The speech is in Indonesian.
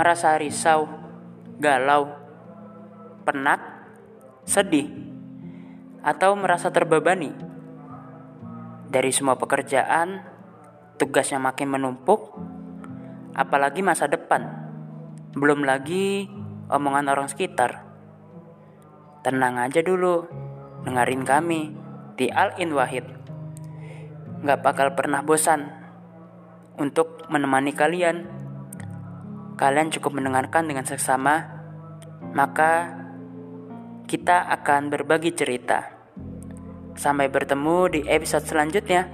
merasa risau, galau, penat, sedih, atau merasa terbebani dari semua pekerjaan, tugasnya makin menumpuk, apalagi masa depan. Belum lagi omongan orang sekitar. Tenang aja dulu, dengerin kami di Al In Wahid. Gak bakal pernah bosan untuk menemani kalian. Kalian cukup mendengarkan dengan seksama, maka kita akan berbagi cerita. Sampai bertemu di episode selanjutnya.